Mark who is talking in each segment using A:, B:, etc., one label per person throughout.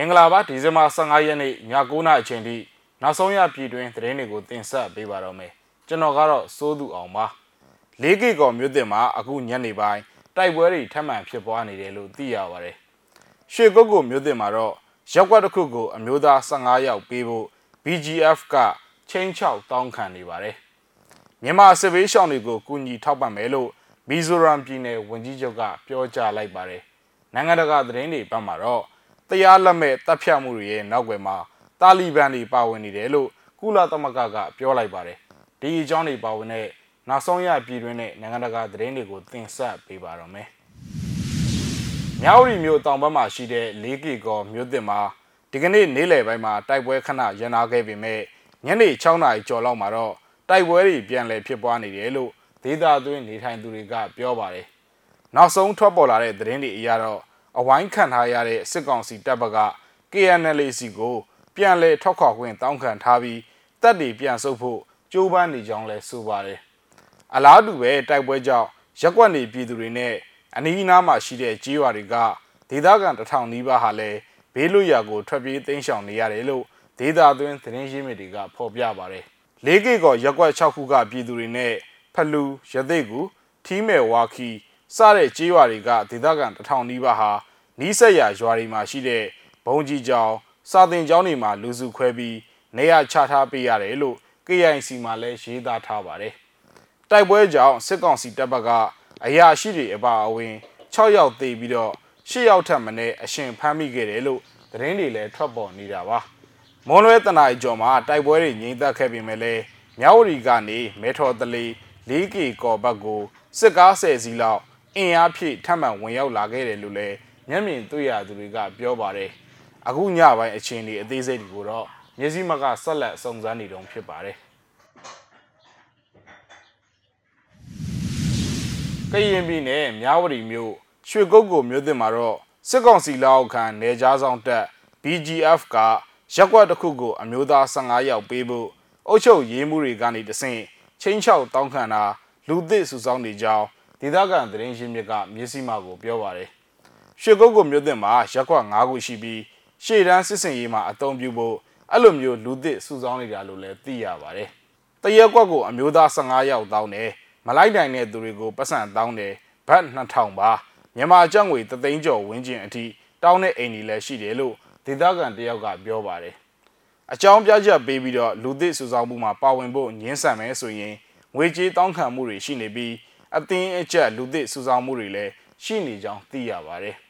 A: မင်္ဂလာပါဒီဇင်ဘာ15ရက်နေ့ည9:00နာရီအချိန်ထိနောက်ဆုံးရပြည်တွင်းသတင်းတွေကိုတင်ဆက်ပေးပါတော့မယ်ကျွန်တော်ကတော့စိုးသူအောင်ပါ၄ကီကောမြို့တင်မှာအခုညနေပိုင်းတိုက်ပွဲတွေထပ်မံဖြစ်ပွားနေတယ်လို့သိရပါတယ်ရွှေကုတ်ကိုမြို့တင်မှာတော့ရက်ကွက်တစ်ခုကိုအမျိုးသား15ယောက်ပေးဖို့ BGF ကချင်းချောက်တောင်းခံနေပါတယ်မြန်မာစစ်ဘေးရှောင်တွေကိုကူညီထောက်ပံ့မယ်လို့မီဇိုရမ်ပြည်နယ်ဝန်ကြီးချုပ်ကပြောကြားလိုက်ပါတယ်နိုင်ငံတကာသတင်းတွေဘက်မှာတော့ တရားလက်မဲ့တပ်ဖြတ်မှုတွေရဲ့နောက်ွယ်မှာတာလီဘန်တွေပါဝင်နေတယ်လို့ကုလသမဂ္ဂကပြောလိုက်ပါတယ်ဒီအကြောင်းတွေပါဝင်တဲ့နောက်ဆုံးရပြည်တွင်းနဲ့နိုင်ငံတကာသတင်းတွေကိုတင်ဆက်ပေးပါတော့မယ်မြောက်ရီမြို့တောင်ဘက်မှာရှိတဲ့၄ကီကောမြို့တင်မှာဒီကနေ့နေ့လယ်ပိုင်းမှာတိုက်ပွဲခဏရန်နာခဲ့ပေမဲ့ညနေ6နာရီကျော်လောက်မှာတော့တိုက်ပွဲတွေပြန်လည်ဖြစ်ပွားနေတယ်လို့ဒေသသွင်းနေထိုင်သူတွေကပြောပါတယ်နောက်ဆုံးထွက်ပေါ်လာတဲ့သတင်းတွေအရတော့ အဝိုင်းခံထားရတဲ့စစ်ကောင်စီတပ်ဘက်က KNLAC ကို ပြန်လည်ထောက်ခွာခွင့်တောင်းခံထားပြီးတပ်တွေပြန်ဆုတ်ဖို့ကြိုးပမ်းနေကြောင်းလည်းဆိုပါတယ်။အလားတူပဲတိုက်ပွဲကြောင့်ရက်ကွက်နေပြည်သူတွေနဲ့အနီးအနားမှာရှိတဲ့ကြေးရွာတွေကဒေသခံတထောင်နီးပါးဟာလည်းဘေးလွတ်ရာကိုထွက်ပြေးတိမ်းရှောင်နေရတယ်လို့ဒေသသွင်းသတင်းရင်းမြစ်တွေကဖော်ပြပါတယ်။လေးကိကောရက်ကွက်6ခုကပြည်သူတွေနဲ့ဖလူရသိကူထီးမယ်ဝါခီစတဲ့ကြေးရွာတွေကဒေသခံတထောင်နီးပါးဟာ နီးစက်ရရွာတွေမှာရှိတဲ့ဘုံကြီးကျောင်းစာသင်ကျောင်းတွေမှာလူစုခွဲပြီးနေရာချထားပေးရတယ်လို့ KIC မှာလည်းရေးသားထားပါတယ်။တိုက်ပွဲကြောင့်စစ်ကောင်စီတပ်ဘက်ကအရာရှိတွေအပါအဝင်6ယောက်သေပြီးတော့10ယောက်ထပ်မံအရှင်ဖမ်းမိခဲ့တယ်လို့သတင်းတွေလည်းထွက်ပေါ်နေတာပါ။မွန်လွဲတနအီကျော်မှာတိုက်ပွဲတွေငြိမ်သက်ခဲ့ပေမဲ့လည်းမြဝတီကနေမဲထော်တလီ 4K ကော်ဘတ်ကိုစစ်ကား10စီးလောက်အင်အားဖြည့်ထပ်မံဝင်ရောက်လာခဲ့တယ်လို့လည်း မျက်မြင်တွေ့ရသူတွေကပြောပါတယ်အခုညပိုင်းအချိန်ဒီအသေးစိတ်တွေကိုတော့မျက်စိမကဆက်လက်စုံစမ်းနေတုန်းဖြစ်ပါတယ်ကရင်ပြည်နယ်မြဝတီမြို့ရွှေကုတ်ကိုမြို့တင်မှာတော့စစ်ကောင်စီလက်အောက်ခံနေကြားဆောင်တပ် BGF ကရက်ကွက်တစ်ခုကိုအမျိုးသား15ယောက်ပေးဖို့အုပ်ချုပ်ရေးမှုတွေကနေတဆင့်ချင်းချောက်တောင်းခံတာလူသစ်စုဆောင်းနေကြောင်းဒေသခံသတင်းရင်းမြစ်ကမျက်စိမှကိုပြောပါတယ် ရွှေကုတ်ကိုမြို့တင်မှာရက်ကွက်9ခုရှိပြီးရှေ့တန်းစစ်စင်ရေးမှာအသုံးပြုဖို့အဲ့လိုမျိုးလူသစ်စုဆောင်းနေတာလို့လည်းသိရပါတယ်။တရက်ကွက်ကိုအမျိုးသား15ယောက်တောင်းတယ်မလိုက်နိုင်တဲ့သူတွေကိုပတ်စံတောင်းတယ်ဘတ်2000ပါမြန်မာကျပ်ငွေ3သိန်းကျော်ဝန်းကျင်အထိတောင်းတဲ့အိမ်ကြီးလည်းရှိတယ်လို့ဒေသခံတယောက်ကပြောပါတယ်။အကြောင်းပြချက်ပေးပြီးတော့လူသစ်စုဆောင်းမှုမှာပါဝင်ဖို့ညှင်းဆန်မယ်ဆိုရင်ငွေကြေးတောင်းခံမှုတွေရှိနေပြီးအသင်းအကျက်လူသစ်စုဆောင်းမှုတွေလည်းရှိနေကြောင်းသိရပါတယ်။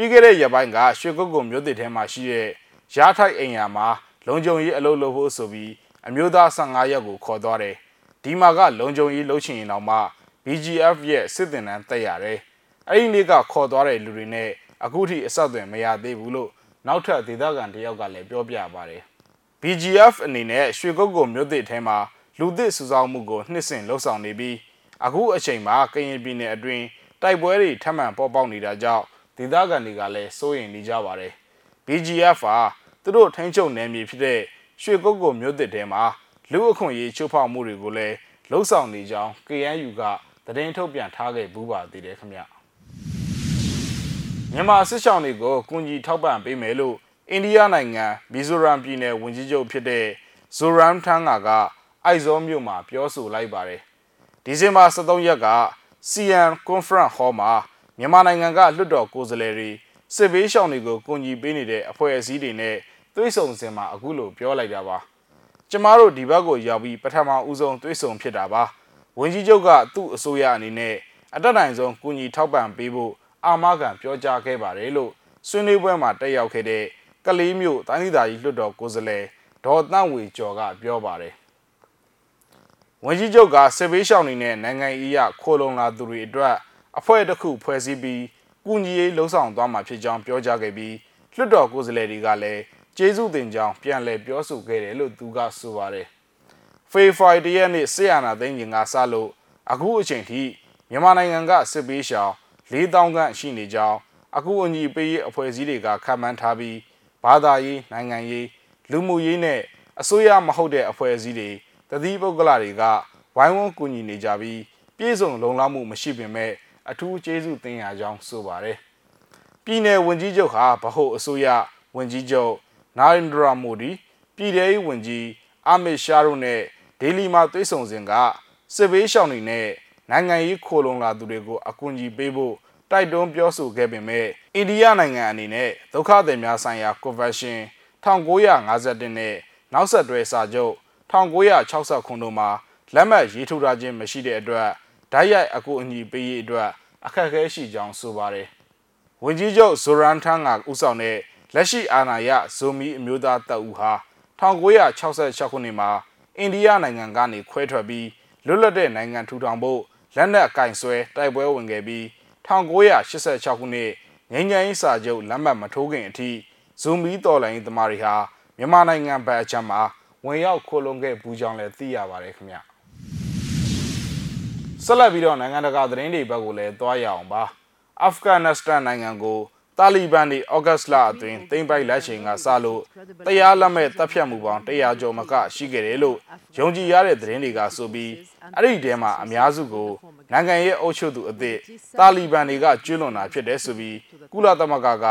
A: ပြီးခဲ့တဲ့ရက်ပိုင်းကရွှေကုတ်ကုံမြို့သစ်ထဲမှာရှိတဲ့ရာထိုက်အိမ်ယာမှာလုံခြုံရေးအလုပ်လုပ်ဖို့ဆိုပြီးအမျိုးသား15ရက်ကိုခေါ်သွားတယ်။ဒီမှာကလုံခြုံရေးလုပ်ချင်ရင်တော့မှ BGF ရဲ့စစ်တင်တန်းတက်ရတယ်။အဲ့ဒီနေ့ကခေါ်သွားတဲ့လူတွေနဲ့အခုထိအဆက်အသွယ်မရသေးဘူးလို့နောက်ထပ်ဒေသခံတယောက်ကလည်းပြောပြပါတယ်။ BGF အနေနဲ့ရွှေကုတ်ကုံမြို့သစ်ထဲမှာလူသစ်စုဆောင်းမှုကိုနှစ်ဆင်လှုပ်ဆောင်နေပြီးအခုအချိန်မှာကရင်ပြည်နယ်အတွင်းတိုက်ပွဲတွေထပ်မံပေါ်ပေါက်နေတာကြောင့် ဒေသခံတွေကလည်းစိုးရိမ်နေကြပါတယ် BGF ဟာသူတို့ထိန်းချုပ်နယ်မြေဖြစ်တဲ့ရွှေကုတ်ကုတ်မြို့သစ်ထဲမှာလူအခွင့်အရေးချိုးဖောက်မှုတွေကိုလည်းလှုံ့ဆော်နေကြောင်း KNU ကသတင်းထုတ်ပြန်ထားခဲ့ဘူးပါသေးတယ်ခင်ဗျမြန်မာစစ်ဆောင်တွေကိုကူညီထောက်ပံ့ပေးမယ်လို့အိန္ဒိယနိုင်ငံမီဇိုရမ်ပြည်နယ်ဝန်ကြီးချုပ်ဖြစ်တဲ့ဇိုရမ်ထန်းငါကအိုက်ဇောမြို့မှာပြောဆိုလိုက်ပါတယ်ဒီဇင်ဘာ23ရက်က CN Conference Hall မှာ မြန်မာနိုင်ငံကလွှတ်တော်ကိုယ်စားလှယ်တွေစစ်ဘေးရှောင်တွေကိုကူညီပေးနေတဲ့အဖွဲ့အစည်းတွေနဲ့သွေးဆုံစင်မှာအခုလိုပြောလိုက်တာပါကျမတို့ဒီဘက်ကိုရောက်ပြီးပထမဦးဆုံးသွေးဆုံဖြစ်တာပါဝန်ကြီးချုပ်ကသူ့အစိုးရအနေနဲ့အတက်နိုင်ဆုံးကူညီထောက်ပံ့ပေးဖို့အာမခံပြောကြားခဲ့ပါတယ်လို့ဆွေးနွေးပွဲမှာတက်ရောက်ခဲ့တဲ့ကလေးမျိုးတိုင်းဒေသကြီးလွှတ်တော်ကိုယ်စားလှယ်ဒေါ်တန့်ဝေကျော်ကပြောပါတယ်ဝန်ကြီးချုပ်ကစစ်ဘေးရှောင်နေနဲ့နိုင်ငံရေးအခိုးလုံလာသူတွေအတွက် အဖွဲ့တစ်ခုဖွဲ့စည်းပြီးကုညီရေးလှုံ့ဆော်သွားမှာဖြစ်ကြောင်းပြောကြားခဲ့ပြီးလွှတ်တော်ကိုယ်စားလှယ်တွေကလည်းကျေးဇူးတင်ကြောင်းပြန်လည်ပြောဆိုခဲ့တယ်လို့သူကဆိုပါတယ်။ဖေဖော်ဝါရီရက်နေ့ဆီယနာသိန်းကြီးကစလို့အခုအချိန်ထိမြန်မာနိုင်ငံကစစ်ပေးရှောင်4000ခန့်ရှိနေကြောင်းအခုအညီပေးရေးအဖွဲ့အစည်းတွေကခန့်မှန်းထားပြီးဘာသာရေးနိုင်ငံရေးလူမှုရေးနဲ့အစိုးရမဟုတ်တဲ့အဖွဲ့အစည်းတွေတတိပုဂ္ဂလတွေကဝိုင်းဝန်းကူညီနေကြပြီးပြည်စုံလုံလောက်မှုမရှိပေမဲ့ အထူးကျေးဇူးတင်ရကြောင်းဆိုပါတယ်။ပြည်내ဝန်ကြီးချုပ်ဟာဗဟိုအစိုးရဝန်ကြီးချုပ်နိုင်ဒရာမိုဒီပြည်ထောင်စုဝန်ကြီးအာမစ်ရှာတို့နဲ့ဒေလီမှာတွေ့ဆုံစဉ်ကစစ်ဘေးရှောင်တွေနဲ့နိုင်ငံရေးခိုလုံလာသူတွေကိုအကူအညီပေးဖို့တိုက်တွန်းပြောဆိုခဲ့ပေမဲ့အိန္ဒိယနိုင်ငံအနေနဲ့ဒုက္ခသည်များဆိုင်ရာကွန်ဗန်ရှင်း1951နဲ့နောက်ဆက်တွဲစာချုပ်1960ခုတို့မှာလက်မှတ်ရေးထိုးထားခြင်းမရှိတဲ့အတွက် ဓာတ်ရိုက်အကူအညီပေးရေးအတွက်အခက်အခဲရှိကြောင်းဆိုပါတယ်။ဝန်ကြီးချုပ်ဇိုရန်ထန်းကဦးဆောင်တဲ့လက်ရှိအာဏာရဇိုမီအမျိုးသားတပ်ဦးဟာ1966ခုနှစ်မှာအိန္ဒိယနိုင်ငံကနေခွဲထွက်ပြီးလွတ်လပ်တဲ့နိုင်ငံထူထောင်ဖို့လက်နက်ကင်ဆွဲတိုက်ပွဲဝင်ခဲ့ပြီး1986ခုနှစ်ငြိမ်းချမ်းရေးစာချုပ်လက်မှတ်မထိုးခင်အထိဇိုမီတော်လိုင်းသမားတွေဟာမြန်မာနိုင်ငံဘက်အချမ်းမှာဝင်ရောက်ခိုလုံခဲ့ဘူးကြောင်းလည်းသိရပါတယ်ခင်ဗျ ဆက်လက်ပြီးတော့နိုင်ငံတကာသတင်းတွေဘက်ကိုလည်းသွားရအောင်ပါအာဖဂန်နစ္စတန်နိုင်ငံကိုတာလီဘန်တွေဩဂတ်စ်လအတွင်းသိမ်းပိုက်လက်ချိန်ကစလို့တရားလက်မဲ့တပ်ဖြတ်မှုပေါင်း100ကျော်မကရှိခဲ့တယ်လို့ယုံကြည်ရတဲ့သတင်းတွေကဆိုပြီးအဲ့ဒီတဲမှာအများစုကိုနိုင်ငံရဲ့အုပ်ချုပ်သူအသစ်တာလီဘန်တွေကကျွလွန်တာဖြစ်တယ်ဆိုပြီးကုလသမဂ္ဂက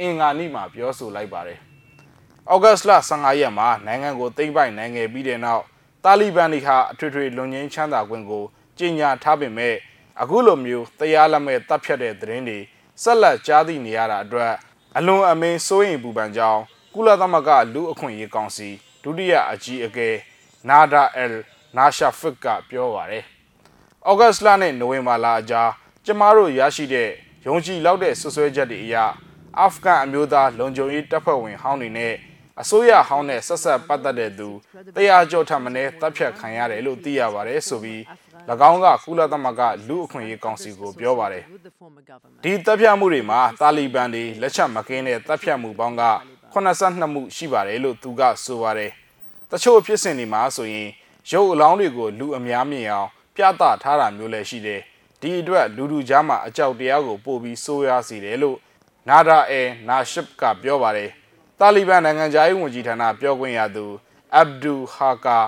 A: အင်္ဂါနေ့မှာပြောဆိုလိုက်ပါတယ်။ဩဂတ်စ်လ15ရက်မှာနိုင်ငံကိုသိမ်းပိုက်နိုင်ခဲ့ပြီးတဲ့နောက်တာလီဘန်တွေဟာအထွေထွေလွန်ငင်းချမ်းသာခွင့်ကို ကြေညာထားပေမဲ့အခုလိုမျိုးတရားလက်မဲ့တပ်ဖြတ်တဲ့သတင်းတွေဆက်လက်ကြားသိနေရတာအတွက်အလွန်အမင်းစိုးရိမ်ပူပန်ကြောင်းကုလသမဂ္ဂလူအခွင့်အရေးကောင်စီဒုတိယအကြီးအကဲနာဒါအယ်နာရှာဖစ်ကပြောပါတယ်။ဩဂတ်စ်လနဲ့နိုဝင်ဘာလအကြားကျမတို့ရရှိတဲ့ယုံကြည်လောက်တဲ့ဆွဆွဲချက်တွေအရအာဖဂန်အမျိုးသားလုံခြုံရေးတပ်ဖွဲ့ဝင်ဟောင်းတွေနဲ့ အစိုးရဟောင်းနဲ့ဆက်ဆက်ပတ်သက်တဲ့သူတရားကြောထမင်းနဲ့တပ်ဖြတ်ခံရတယ်လို့သိရပါတယ်ဆိုပြီး၎င်းကကုလသမဂ္ဂလူအခွင့်အရေးကောင်စီကိုပြောပါတယ်ဒီတပ်ဖြတ်မှုတွေမှာတာလီဘန်တွေလက်ချက်မကင်းတဲ့တပ်ဖြတ်မှုပေါင်းက82မှုရှိပါတယ်လို့သူကဆိုပါတယ်တချို့ဖြစ်စဉ်တွေမှာဆိုရင်ရုပ်အလောင်းတွေကိုလူအများမြင်အောင်ပြသထားတာမျိုးလည်းရှိတယ်ဒီအတွက်လူလူကြားမှာအကြောက်တရားကိုပို့ပြီးဆိုးရွားစေတယ်လို့နာဒါအဲနာရှစ်ကပြောပါတယ် တာလီဘန်နိုင်ငံသားရေးဝန်ကြီးဌာနပြောခွင့်ရသူအဗ်ဒူဟာကာ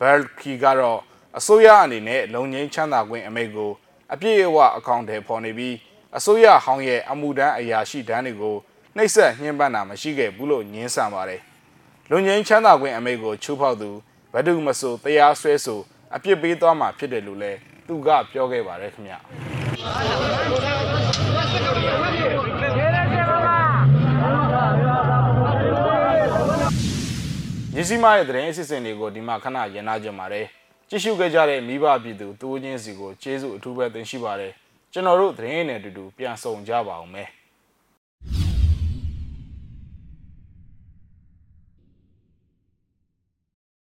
A: ဘယ်ခီကတော့အစိုးရအနေနဲ့လုံငင်းချမ်းသာခွင့်အမိန့်ကိုအပြည့်အဝအကောင့်ထဲပေါ်နေပြီးအစိုးရဟောင်းရဲ့အမှုတန်းအရာရှိတန်းတွေကိုနှိပ်စက်ညှဉ်းပန်းတာမရှိခဲ့ဘူးလို့ညင်းဆန်ပါတယ်။လုံငင်းချမ်းသာခွင့်အမိန့်ကိုချိုးဖောက်သူဘဒုမဆိုတရားစွဲဆိုအပြစ်ပေးသွားမှာဖြစ်တယ်လို့လည်းသူကပြောခဲ့ပါတယ်ခင်ဗျ။ မြစီမရဲ့သတင်းအစီအစဉ်တွေကိုဒီမှာခဏရန်နာကြပါတယ်ကြည့်ရှုခဲ့ကြတဲ့မိဘပြည်သူတူးချင်းစီကိုကျေးဇူးအထူးပဲတင်ရှိပါတယ်ကျွန်တော်တို့သတင်းနဲ့အတူတူပြန်ဆောင်ကြပါအောင်မယ်